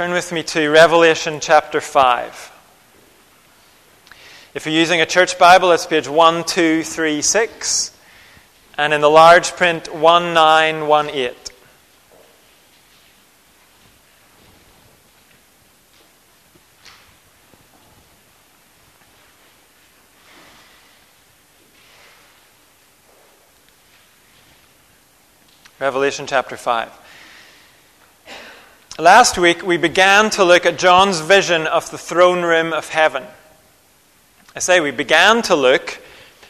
Turn with me to Revelation chapter 5. If you're using a church Bible, it's page 1236, and in the large print, 1918. Revelation chapter 5. Last week, we began to look at John's vision of the throne room of heaven. I say we began to look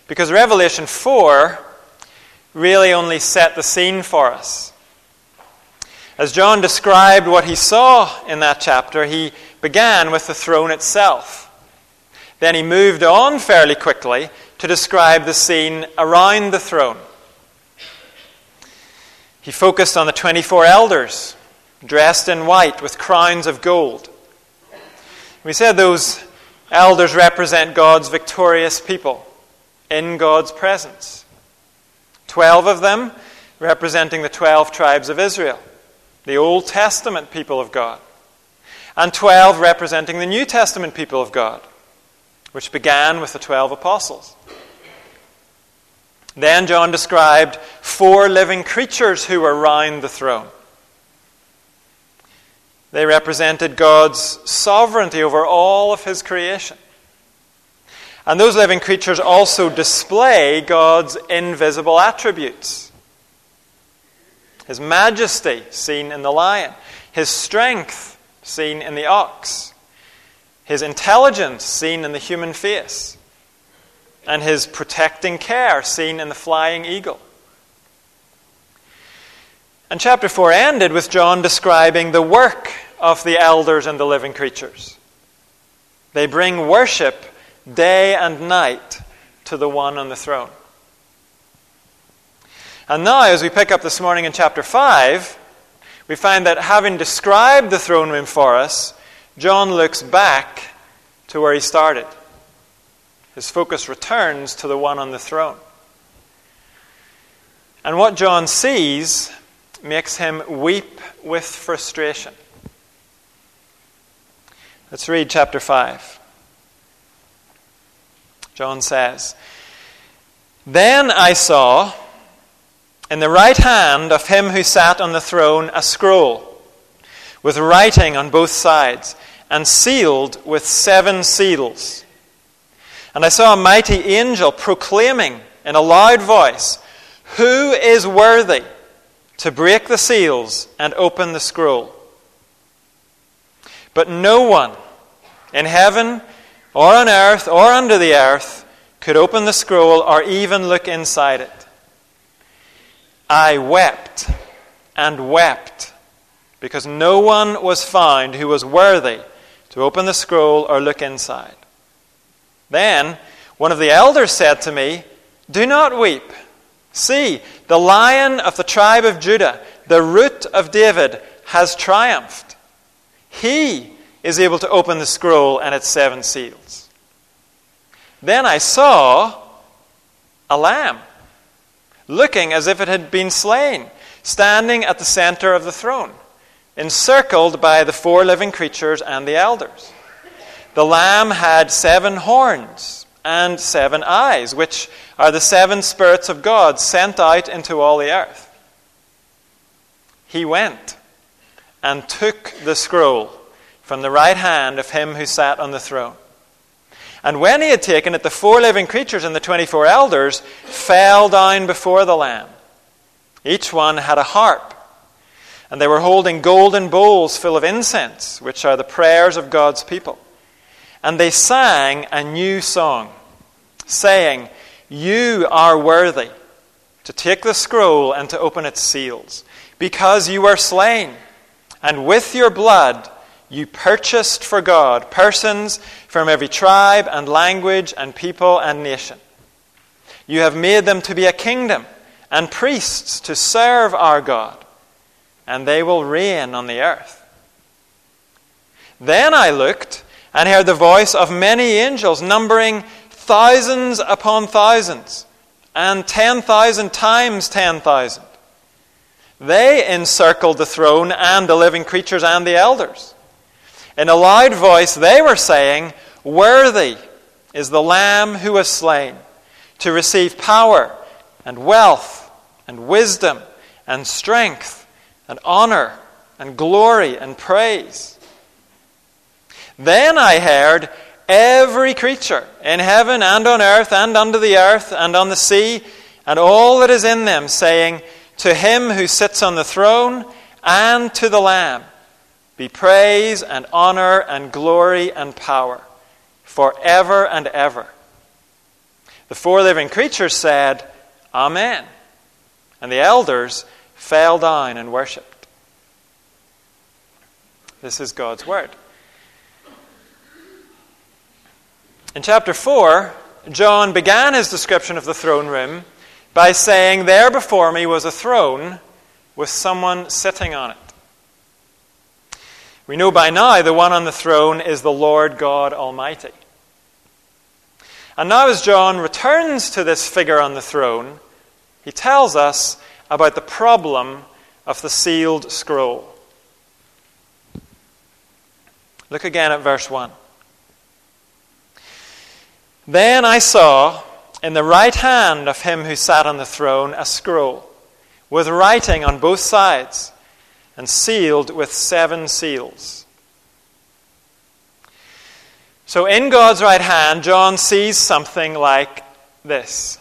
because Revelation 4 really only set the scene for us. As John described what he saw in that chapter, he began with the throne itself. Then he moved on fairly quickly to describe the scene around the throne. He focused on the 24 elders dressed in white with crowns of gold. We said those elders represent God's victorious people in God's presence. Twelve of them representing the twelve tribes of Israel, the Old Testament people of God, and twelve representing the New Testament people of God, which began with the twelve apostles. Then John described four living creatures who were round the throne. They represented God's sovereignty over all of his creation. And those living creatures also display God's invisible attributes His majesty, seen in the lion, His strength, seen in the ox, His intelligence, seen in the human face, and His protecting care, seen in the flying eagle. And chapter 4 ended with John describing the work of the elders and the living creatures. They bring worship day and night to the one on the throne. And now, as we pick up this morning in chapter 5, we find that having described the throne room for us, John looks back to where he started. His focus returns to the one on the throne. And what John sees makes him weep with frustration. Let's read chapter 5. John says, Then I saw in the right hand of him who sat on the throne a scroll with writing on both sides and sealed with seven seals. And I saw a mighty angel proclaiming in a loud voice, Who is worthy? To break the seals and open the scroll. But no one in heaven or on earth or under the earth could open the scroll or even look inside it. I wept and wept because no one was found who was worthy to open the scroll or look inside. Then one of the elders said to me, Do not weep. See, the lion of the tribe of Judah, the root of David, has triumphed. He is able to open the scroll and its seven seals. Then I saw a lamb, looking as if it had been slain, standing at the center of the throne, encircled by the four living creatures and the elders. The lamb had seven horns and seven eyes, which are the seven spirits of God sent out into all the earth. He went and took the scroll from the right hand of him who sat on the throne. And when he had taken it, the four living creatures and the twenty four elders fell down before the Lamb. Each one had a harp, and they were holding golden bowls full of incense, which are the prayers of God's people. And they sang a new song, saying, You are worthy to take the scroll and to open its seals, because you were slain, and with your blood you purchased for God persons from every tribe and language and people and nation. You have made them to be a kingdom and priests to serve our God, and they will reign on the earth. Then I looked and heard the voice of many angels, numbering thousands upon thousands, and 10,000 times 10,000. They encircled the throne and the living creatures and the elders. In a loud voice, they were saying, Worthy is the Lamb who was slain to receive power and wealth and wisdom and strength and honor and glory and praise. Then I heard every creature in heaven and on earth and under the earth and on the sea and all that is in them saying, To him who sits on the throne and to the Lamb be praise and honor and glory and power forever and ever. The four living creatures said, Amen. And the elders fell down and worshipped. This is God's word. In chapter 4, John began his description of the throne room by saying, There before me was a throne with someone sitting on it. We know by now the one on the throne is the Lord God Almighty. And now, as John returns to this figure on the throne, he tells us about the problem of the sealed scroll. Look again at verse 1. Then I saw in the right hand of him who sat on the throne a scroll with writing on both sides and sealed with seven seals. So, in God's right hand, John sees something like this.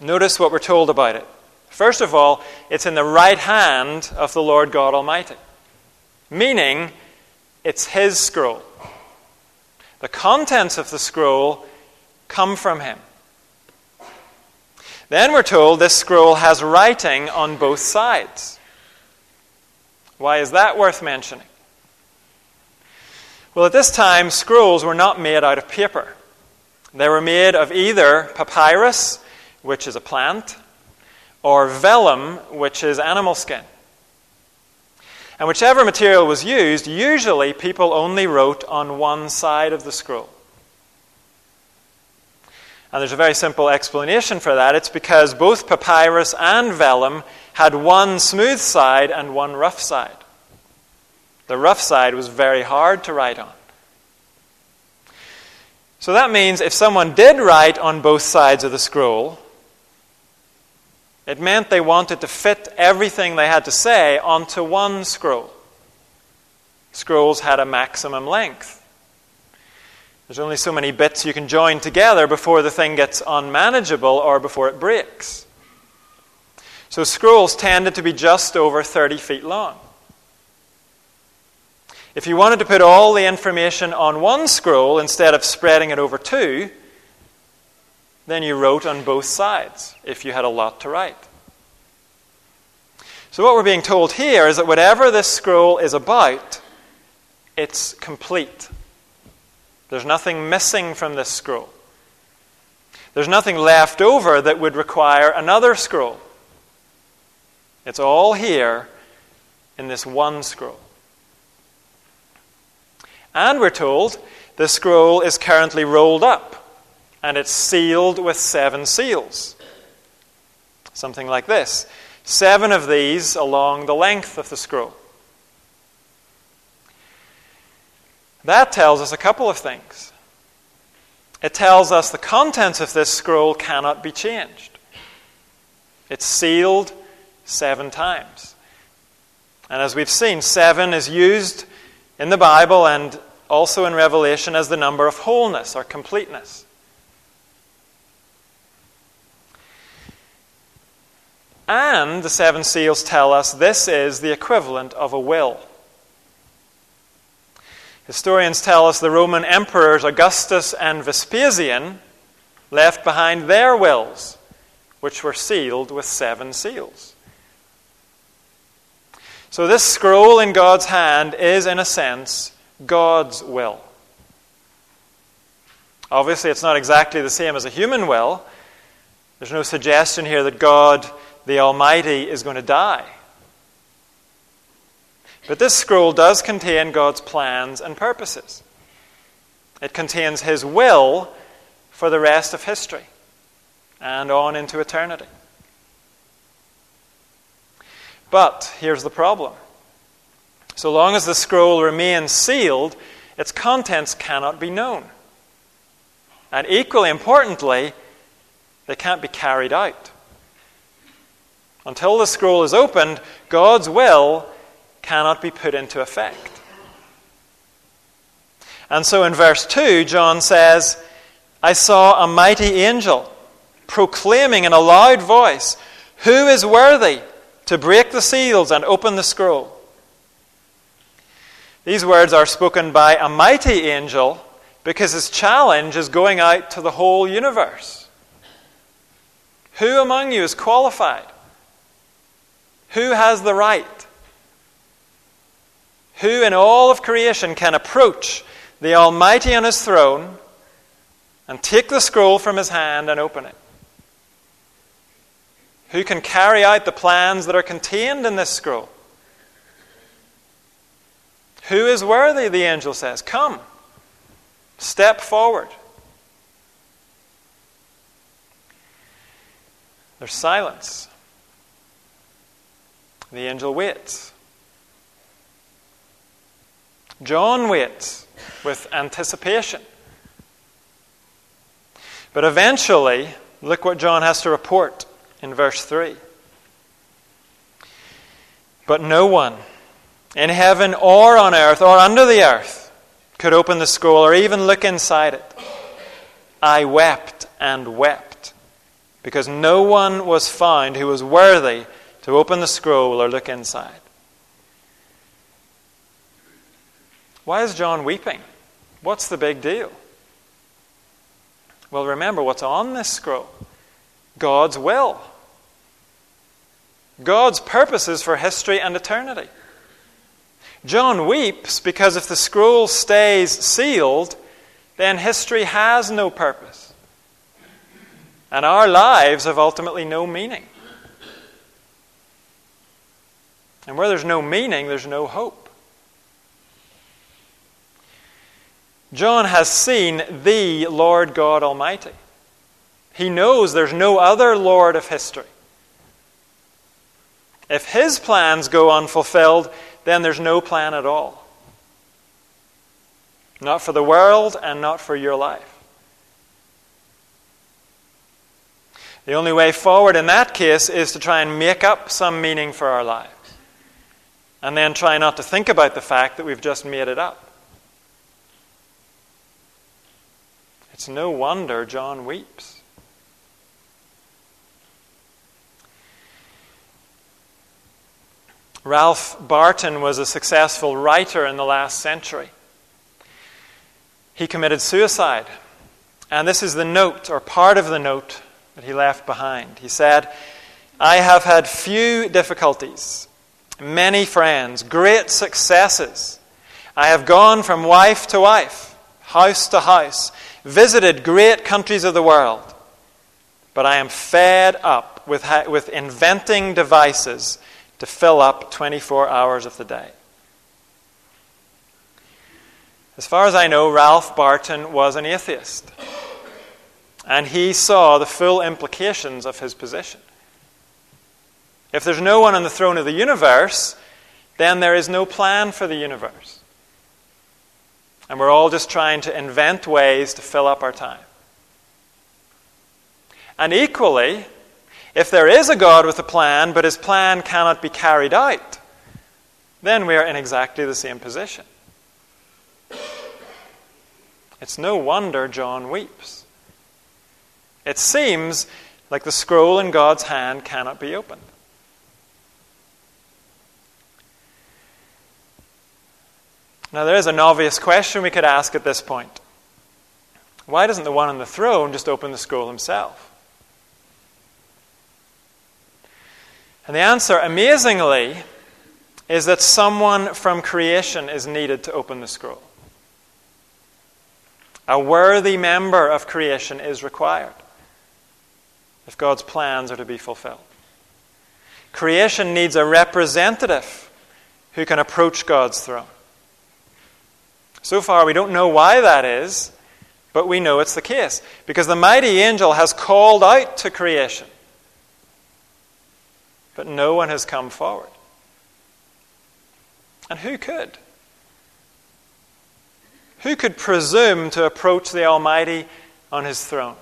Notice what we're told about it. First of all, it's in the right hand of the Lord God Almighty, meaning it's His scroll. The contents of the scroll come from Him. Then we're told this scroll has writing on both sides. Why is that worth mentioning? Well, at this time, scrolls were not made out of paper. They were made of either papyrus, which is a plant, or vellum, which is animal skin. And whichever material was used, usually people only wrote on one side of the scroll. And there's a very simple explanation for that. It's because both papyrus and vellum had one smooth side and one rough side. The rough side was very hard to write on. So that means if someone did write on both sides of the scroll, it meant they wanted to fit everything they had to say onto one scroll. Scrolls had a maximum length. There's only so many bits you can join together before the thing gets unmanageable or before it breaks. So scrolls tended to be just over 30 feet long. If you wanted to put all the information on one scroll instead of spreading it over two, then you wrote on both sides if you had a lot to write. So, what we're being told here is that whatever this scroll is about, it's complete. There's nothing missing from this scroll. There's nothing left over that would require another scroll. It's all here in this one scroll. And we're told the scroll is currently rolled up and it's sealed with seven seals. Something like this seven of these along the length of the scroll. That tells us a couple of things. It tells us the contents of this scroll cannot be changed. It's sealed seven times. And as we've seen, seven is used in the Bible and also in Revelation as the number of wholeness or completeness. And the seven seals tell us this is the equivalent of a will. Historians tell us the Roman emperors Augustus and Vespasian left behind their wills, which were sealed with seven seals. So, this scroll in God's hand is, in a sense, God's will. Obviously, it's not exactly the same as a human will. There's no suggestion here that God, the Almighty, is going to die. But this scroll does contain God's plans and purposes. It contains His will for the rest of history and on into eternity. But here's the problem So long as the scroll remains sealed, its contents cannot be known. And equally importantly, they can't be carried out. Until the scroll is opened, God's will cannot be put into effect. And so in verse 2, John says, I saw a mighty angel proclaiming in a loud voice, Who is worthy to break the seals and open the scroll? These words are spoken by a mighty angel because his challenge is going out to the whole universe. Who among you is qualified? Who has the right? Who in all of creation can approach the Almighty on his throne and take the scroll from his hand and open it? Who can carry out the plans that are contained in this scroll? Who is worthy, the angel says? Come, step forward. There's silence. The angel waits. John waits with anticipation. But eventually, look what John has to report in verse 3. But no one in heaven or on earth or under the earth could open the scroll or even look inside it. I wept and wept because no one was found who was worthy to open the scroll or look inside. Why is John weeping? What's the big deal? Well, remember what's on this scroll God's will, God's purposes for history and eternity. John weeps because if the scroll stays sealed, then history has no purpose. And our lives have ultimately no meaning. And where there's no meaning, there's no hope. John has seen the Lord God Almighty. He knows there's no other Lord of history. If his plans go unfulfilled, then there's no plan at all. Not for the world and not for your life. The only way forward in that case is to try and make up some meaning for our lives. And then try not to think about the fact that we've just made it up. It's no wonder John weeps. Ralph Barton was a successful writer in the last century. He committed suicide. And this is the note, or part of the note, that he left behind. He said, I have had few difficulties, many friends, great successes. I have gone from wife to wife, house to house, visited great countries of the world. But I am fed up with, with inventing devices to fill up 24 hours of the day. As far as I know, Ralph Barton was an atheist. And he saw the full implications of his position. If there's no one on the throne of the universe, then there is no plan for the universe. And we're all just trying to invent ways to fill up our time. And equally, if there is a God with a plan, but his plan cannot be carried out, then we are in exactly the same position. It's no wonder John weeps. It seems like the scroll in God's hand cannot be opened. Now, there is an obvious question we could ask at this point. Why doesn't the one on the throne just open the scroll himself? And the answer, amazingly, is that someone from creation is needed to open the scroll. A worthy member of creation is required if God's plans are to be fulfilled. Creation needs a representative who can approach God's throne. So far, we don't know why that is, but we know it's the case because the mighty angel has called out to creation but no one has come forward. And who could? Who could presume to approach the Almighty on his throne?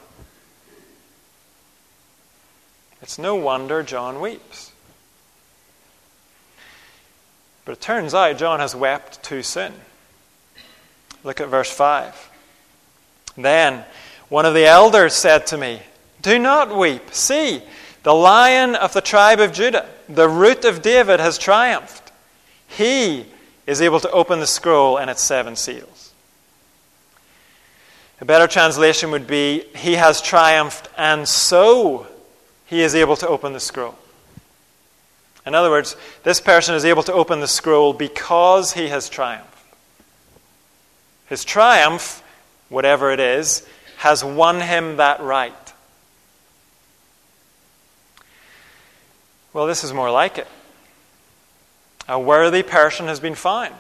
It's no wonder John weeps. But it turns out John has wept too soon. Look at verse 5. Then one of the elders said to me, Do not weep. See, the lion of the tribe of Judah, the root of David, has triumphed. He is able to open the scroll and its seven seals. A better translation would be, He has triumphed, and so he is able to open the scroll. In other words, this person is able to open the scroll because he has triumphed. His triumph, whatever it is, has won him that right. Well, this is more like it. A worthy person has been found.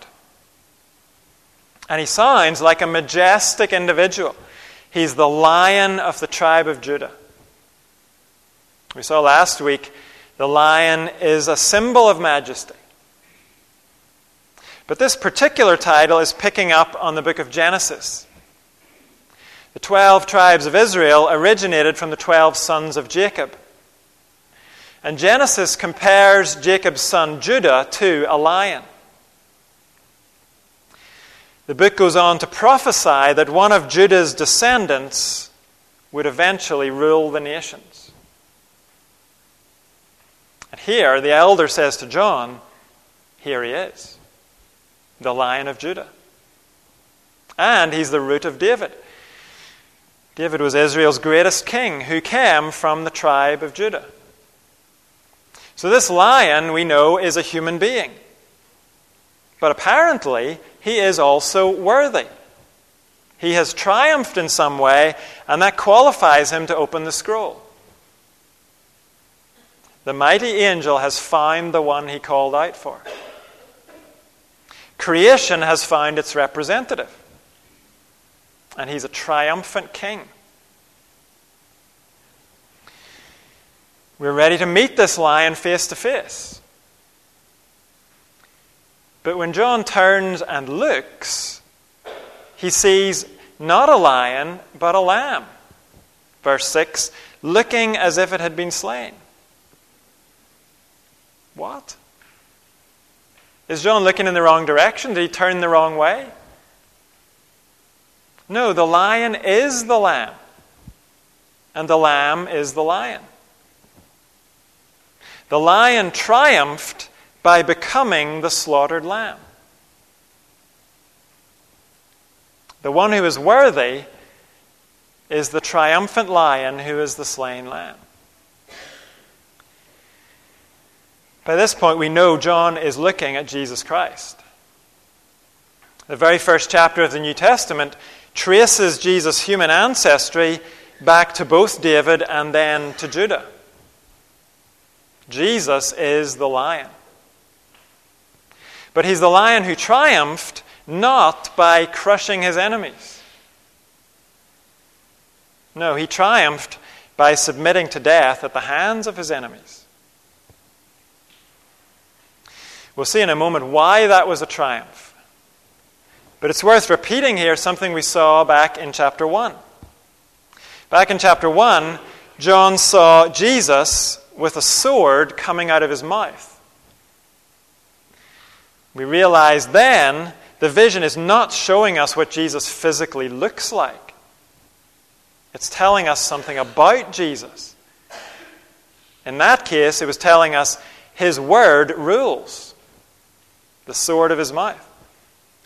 And he sounds like a majestic individual. He's the lion of the tribe of Judah. We saw last week the lion is a symbol of majesty. But this particular title is picking up on the book of Genesis. The 12 tribes of Israel originated from the 12 sons of Jacob. And Genesis compares Jacob's son Judah to a lion. The book goes on to prophesy that one of Judah's descendants would eventually rule the nations. And here, the elder says to John, Here he is the Lion of Judah. And he's the root of David. David was Israel's greatest king who came from the tribe of Judah. So, this lion, we know, is a human being. But apparently, he is also worthy. He has triumphed in some way, and that qualifies him to open the scroll. The mighty angel has found the one he called out for. Creation has found its representative. And he's a triumphant king. We're ready to meet this lion face to face. But when John turns and looks, he sees not a lion, but a lamb. Verse 6 looking as if it had been slain. What? Is John looking in the wrong direction? Did he turn the wrong way? No, the lion is the lamb, and the lamb is the lion. The lion triumphed by becoming the slaughtered lamb. The one who is worthy is the triumphant lion who is the slain lamb. By this point, we know John is looking at Jesus Christ. The very first chapter of the New Testament traces Jesus' human ancestry back to both David and then to Judah. Jesus is the lion. But he's the lion who triumphed not by crushing his enemies. No, he triumphed by submitting to death at the hands of his enemies. We'll see in a moment why that was a triumph. But it's worth repeating here something we saw back in chapter 1. Back in chapter 1, John saw Jesus with a sword coming out of his mouth. We realize then the vision is not showing us what Jesus physically looks like, it's telling us something about Jesus. In that case, it was telling us his word rules the sword of his mouth.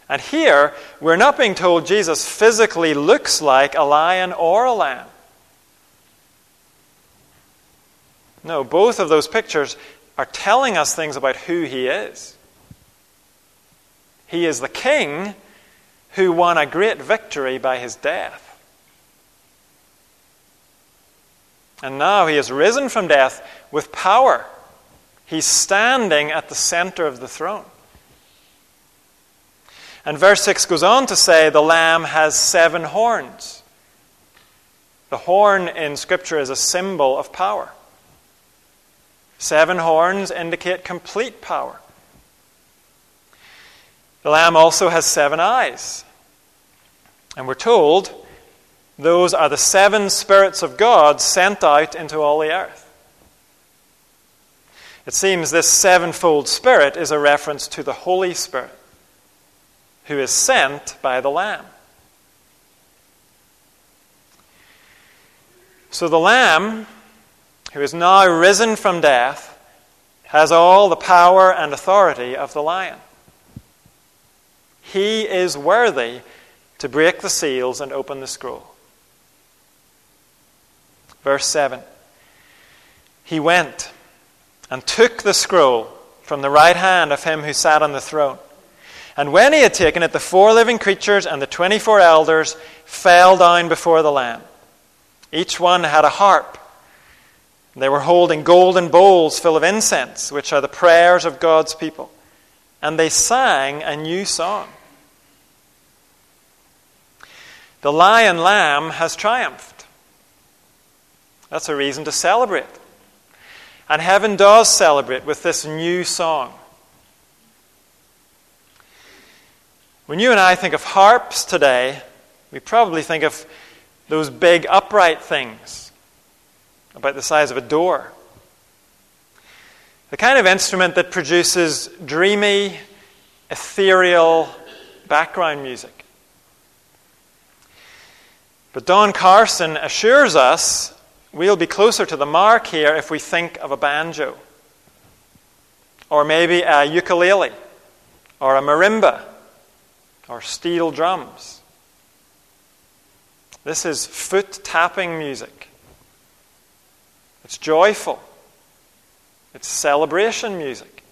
And here, we're not being told Jesus physically looks like a lion or a lamb. No, both of those pictures are telling us things about who he is. He is the king who won a great victory by his death. And now he has risen from death with power. He's standing at the center of the throne. And verse 6 goes on to say the lamb has seven horns. The horn in Scripture is a symbol of power. Seven horns indicate complete power. The Lamb also has seven eyes. And we're told those are the seven spirits of God sent out into all the earth. It seems this sevenfold Spirit is a reference to the Holy Spirit, who is sent by the Lamb. So the Lamb, who is now risen from death, has all the power and authority of the lion. He is worthy to break the seals and open the scroll. Verse 7 He went and took the scroll from the right hand of him who sat on the throne. And when he had taken it, the four living creatures and the twenty four elders fell down before the Lamb. Each one had a harp. They were holding golden bowls full of incense, which are the prayers of God's people. And they sang a new song. The lion lamb has triumphed. That's a reason to celebrate. And heaven does celebrate with this new song. When you and I think of harps today, we probably think of those big upright things about the size of a door. The kind of instrument that produces dreamy, ethereal background music. But Don Carson assures us we'll be closer to the mark here if we think of a banjo, or maybe a ukulele, or a marimba, or steel drums. This is foot tapping music. It's joyful. It's celebration music.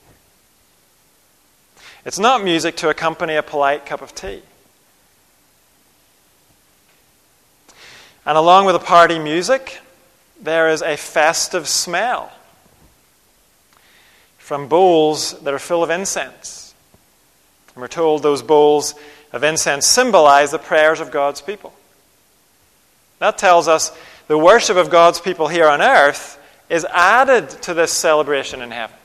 It's not music to accompany a polite cup of tea. And along with the party music, there is a festive smell from bowls that are full of incense. And we're told those bowls of incense symbolize the prayers of God's people. That tells us the worship of God's people here on earth is added to this celebration in heaven.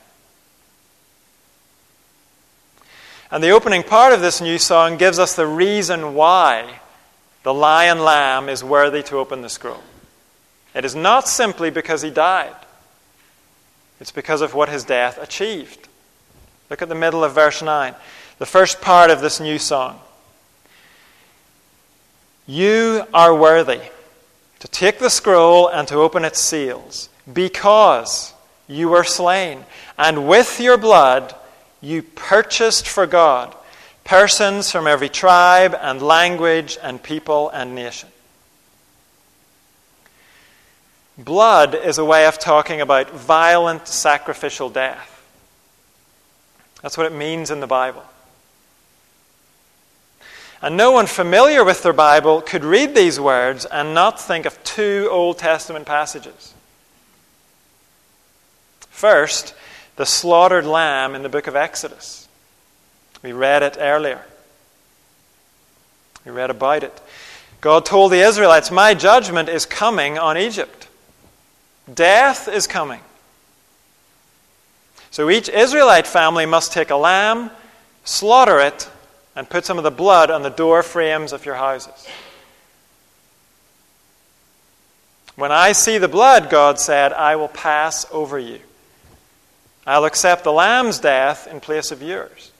And the opening part of this new song gives us the reason why the lion lamb is worthy to open the scroll. It is not simply because he died, it's because of what his death achieved. Look at the middle of verse 9, the first part of this new song. You are worthy to take the scroll and to open its seals, because you were slain, and with your blood you purchased for God persons from every tribe and language and people and nation. Blood is a way of talking about violent sacrificial death. That's what it means in the Bible. And no one familiar with their Bible could read these words and not think of two Old Testament passages. First, the slaughtered lamb in the book of Exodus. We read it earlier. We read about it. God told the Israelites, My judgment is coming on Egypt. Death is coming. So each Israelite family must take a lamb, slaughter it, and put some of the blood on the door frames of your houses. When I see the blood, God said, I will pass over you. I'll accept the lamb's death in place of yours.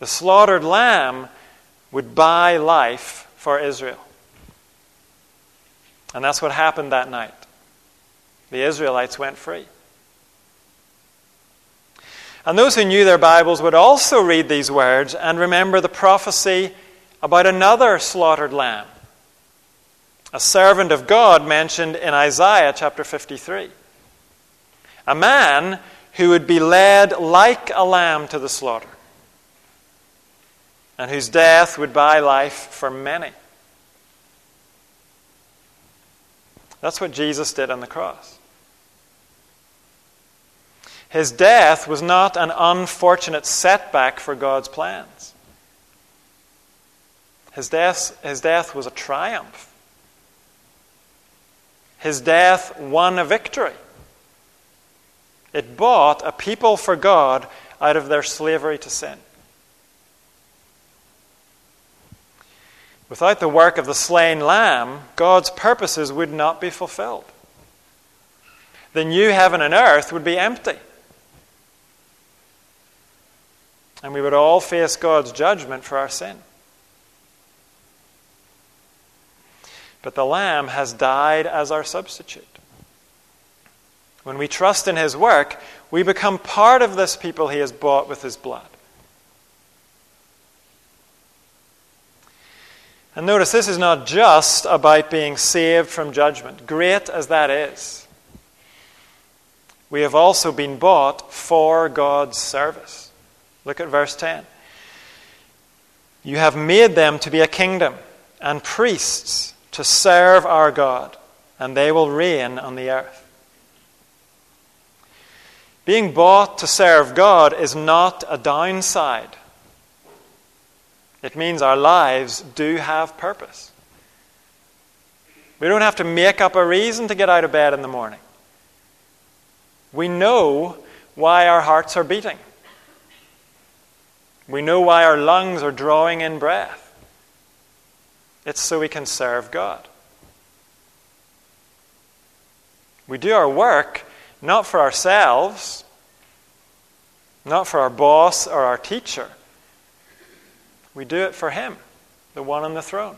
The slaughtered lamb would buy life for Israel. And that's what happened that night. The Israelites went free. And those who knew their Bibles would also read these words and remember the prophecy about another slaughtered lamb, a servant of God mentioned in Isaiah chapter 53. A man who would be led like a lamb to the slaughter, and whose death would buy life for many. That's what Jesus did on the cross. His death was not an unfortunate setback for God's plans. His death, his death was a triumph. His death won a victory. It bought a people for God out of their slavery to sin. Without the work of the slain lamb, God's purposes would not be fulfilled. The new heaven and earth would be empty. And we would all face God's judgment for our sin. But the Lamb has died as our substitute. When we trust in His work, we become part of this people He has bought with His blood. And notice this is not just about being saved from judgment, great as that is. We have also been bought for God's service. Look at verse 10. You have made them to be a kingdom and priests to serve our God, and they will reign on the earth. Being bought to serve God is not a downside. It means our lives do have purpose. We don't have to make up a reason to get out of bed in the morning. We know why our hearts are beating. We know why our lungs are drawing in breath. It's so we can serve God. We do our work not for ourselves, not for our boss or our teacher we do it for Him, the one on the throne.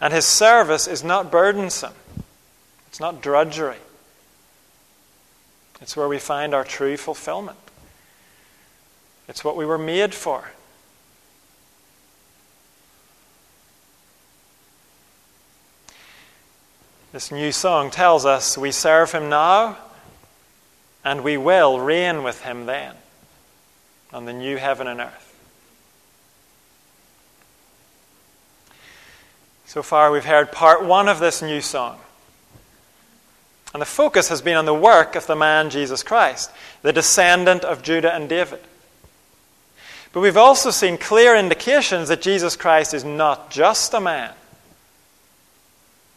And His service is not burdensome, it's not drudgery. It's where we find our true fulfillment. It's what we were made for. This new song tells us we serve Him now and we will reign with Him then on the new heaven and earth. So far, we've heard part one of this new song. And the focus has been on the work of the man Jesus Christ, the descendant of Judah and David. But we've also seen clear indications that Jesus Christ is not just a man.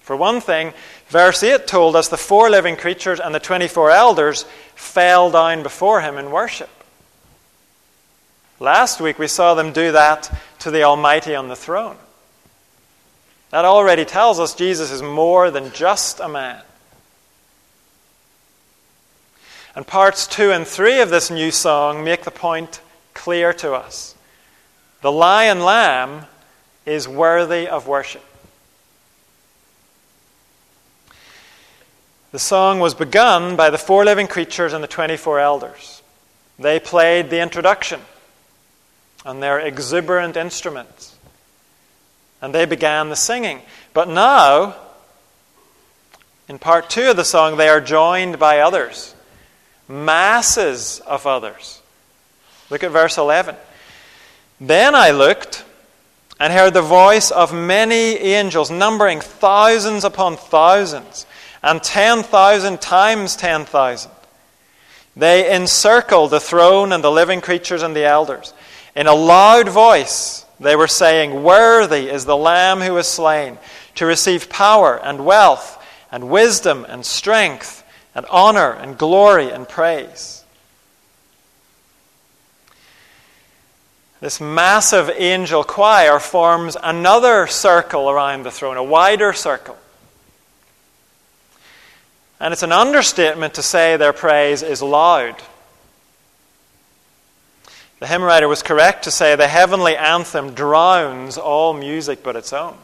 For one thing, verse 8 told us the four living creatures and the 24 elders fell down before him in worship. Last week we saw them do that to the Almighty on the throne. That already tells us Jesus is more than just a man. And parts two and three of this new song make the point clear to us. The lion lamb is worthy of worship. The song was begun by the four living creatures and the 24 elders. They played the introduction on their exuberant instruments. And they began the singing. But now, in part two of the song, they are joined by others, masses of others. Look at verse 11. Then I looked and heard the voice of many angels, numbering thousands upon thousands, and 10,000 times 10,000. They encircled the throne and the living creatures and the elders. In a loud voice, they were saying, Worthy is the Lamb who was slain to receive power and wealth and wisdom and strength and honor and glory and praise. This massive angel choir forms another circle around the throne, a wider circle. And it's an understatement to say their praise is loud. The hymn writer was correct to say the heavenly anthem drowns all music but its own.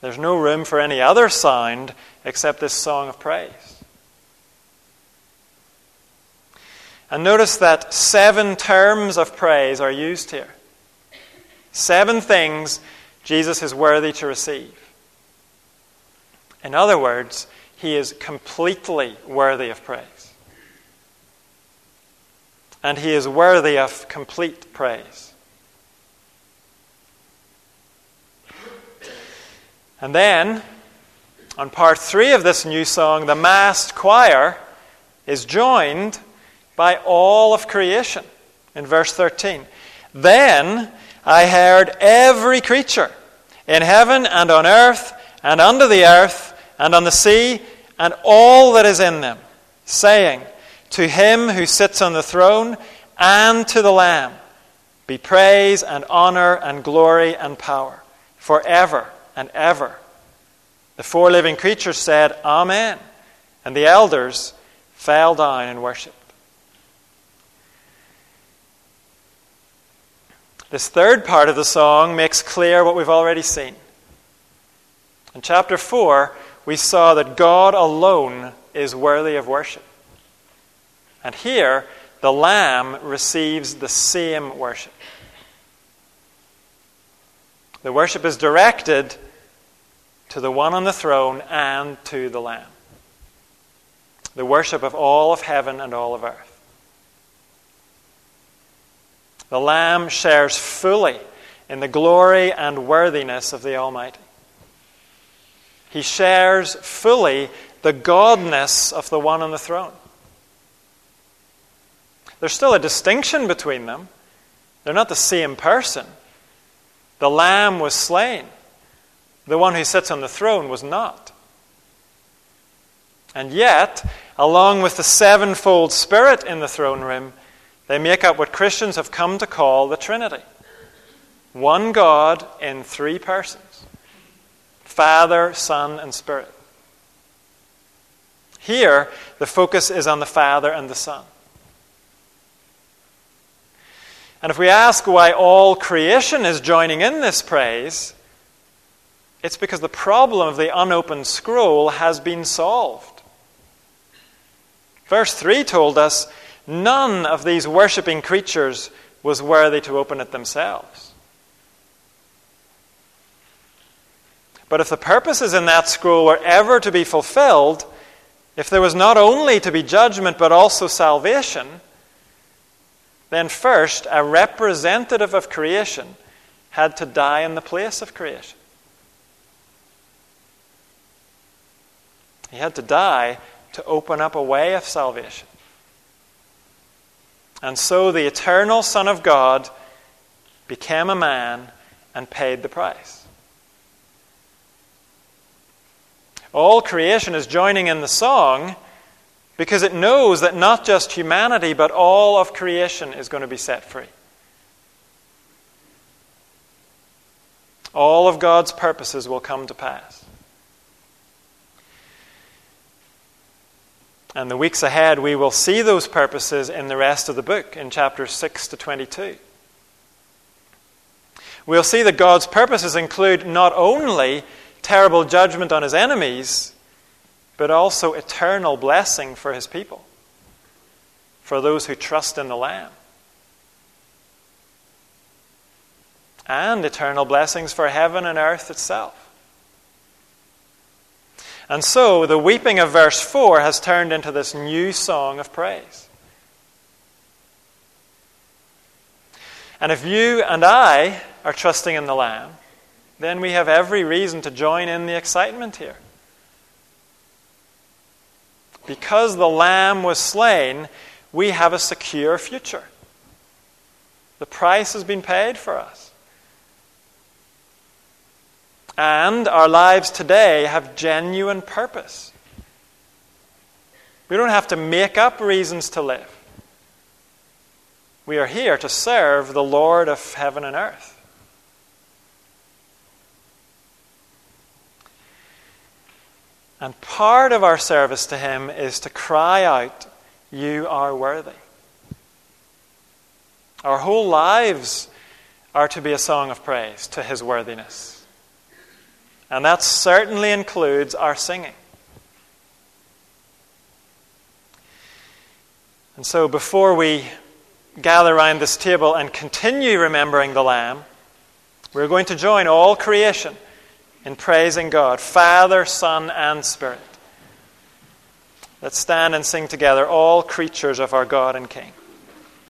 There's no room for any other sound except this song of praise. And notice that seven terms of praise are used here. Seven things Jesus is worthy to receive. In other words, he is completely worthy of praise and he is worthy of complete praise. And then, on part three of this new song, the massed choir is joined by all of creation in verse 13. Then I heard every creature in heaven and on earth and under the earth and on the sea and all that is in them, saying, to him who sits on the throne and to the Lamb be praise and honor and glory and power forever and ever. The four living creatures said, Amen. And the elders fell down and worshipped. This third part of the song makes clear what we've already seen. In chapter 4, we saw that God alone is worthy of worship. And here, the Lamb receives the same worship. The worship is directed to the one on the throne and to the Lamb. The worship of all of heaven and all of earth. The Lamb shares fully in the glory and worthiness of the Almighty. He shares fully the godness of the one on the throne. There's still a distinction between them. They're not the same person. The Lamb was slain, the one who sits on the throne was not. And yet, along with the sevenfold Spirit in the throne room, they make up what Christians have come to call the Trinity one God in three persons Father, Son, and Spirit. Here, the focus is on the Father and the Son. And if we ask why all creation is joining in this praise, it's because the problem of the unopened scroll has been solved. Verse 3 told us None of these worshipping creatures was worthy to open it themselves. But if the purposes in that scroll were ever to be fulfilled, if there was not only to be judgment but also salvation, then first a representative of creation had to die in the place of creation. He had to die to open up a way of salvation. And so the eternal Son of God became a man and paid the price. All creation is joining in the song because it knows that not just humanity, but all of creation is going to be set free. All of God's purposes will come to pass. And the weeks ahead, we will see those purposes in the rest of the book, in chapters 6 to 22. We'll see that God's purposes include not only terrible judgment on his enemies, but also eternal blessing for his people, for those who trust in the Lamb. And eternal blessings for heaven and earth itself. And so the weeping of verse 4 has turned into this new song of praise. And if you and I are trusting in the Lamb, then we have every reason to join in the excitement here. Because the Lamb was slain, we have a secure future. The price has been paid for us. And our lives today have genuine purpose. We don't have to make up reasons to live. We are here to serve the Lord of heaven and earth. And part of our service to Him is to cry out, You are worthy. Our whole lives are to be a song of praise to His worthiness. And that certainly includes our singing. And so, before we gather around this table and continue remembering the Lamb, we're going to join all creation in praising God, Father, Son, and Spirit. Let's stand and sing together, all creatures of our God and King.